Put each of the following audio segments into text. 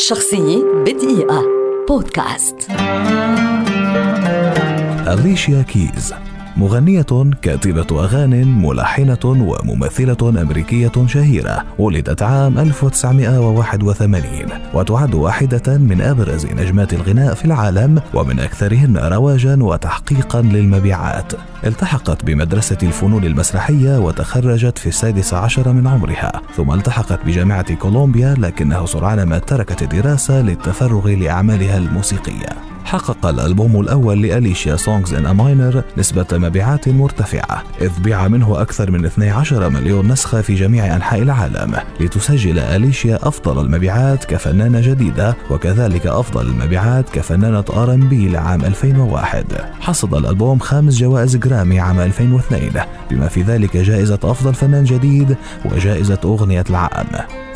شخصية بدقيقة. بودكاست. أليشيا كيز. مغنية كاتبة أغاني ملحنة وممثلة أمريكية شهيرة ولدت عام 1981 وتعد واحدة من أبرز نجمات الغناء في العالم ومن أكثرهن رواجا وتحقيقا للمبيعات. التحقت بمدرسة الفنون المسرحية وتخرجت في السادس عشر من عمرها ثم التحقت بجامعة كولومبيا لكنه سرعان ما تركت الدراسة للتفرغ لأعمالها الموسيقية. حقق الألبوم الأول لأليشيا Songs in A Minor نسبة مبيعات مرتفعة إذ بيع منه أكثر من 12 مليون نسخة في جميع أنحاء العالم لتسجل أليشيا أفضل المبيعات كفنانة جديدة وكذلك أفضل المبيعات كفنانة R&B لعام 2001 حصد الألبوم خمس جوائز جرامي عام 2002 بما في ذلك جائزة أفضل فنان جديد وجائزة أغنية العام.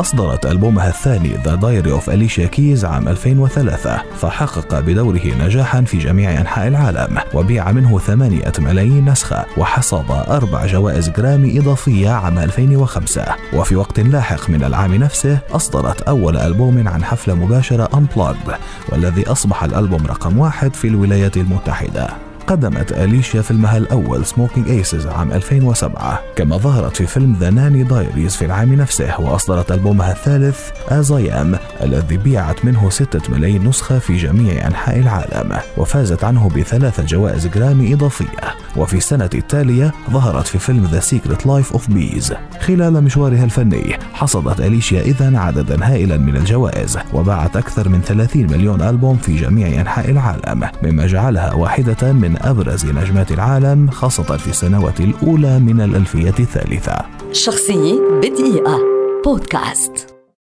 أصدرت ألبومها الثاني The Diary of Alicia Keys عام 2003 فحقق بدوره نجاحا في جميع أنحاء العالم وبيع منه ثمانية ملايين نسخة وحصد أربع جوائز جرامي إضافية عام 2005 وفي وقت لاحق من العام نفسه أصدرت أول ألبوم عن حفلة مباشرة Unplugged والذي أصبح الألبوم رقم واحد في الولايات المتحدة. قدمت أليشيا فيلمها الأول Smokin' Aces عام 2007 كما ظهرت في فيلم The Nanny Diaries في العام نفسه وأصدرت ألبومها الثالث Am الذي بيعت منه 6 ملايين نسخة في جميع أنحاء العالم وفازت عنه بثلاث جوائز جرامي إضافية. وفي السنة التالية ظهرت في فيلم The Secret Life of Bees خلال مشوارها الفني حصدت أليشيا إذا عددا هائلا من الجوائز وباعت أكثر من 30 مليون ألبوم في جميع أنحاء العالم مما جعلها واحدة من من أبرز نجمات العالم خاصة في السنوات الأولى من الألفية الثالثة. شخصية بدقيقة. بودكاست.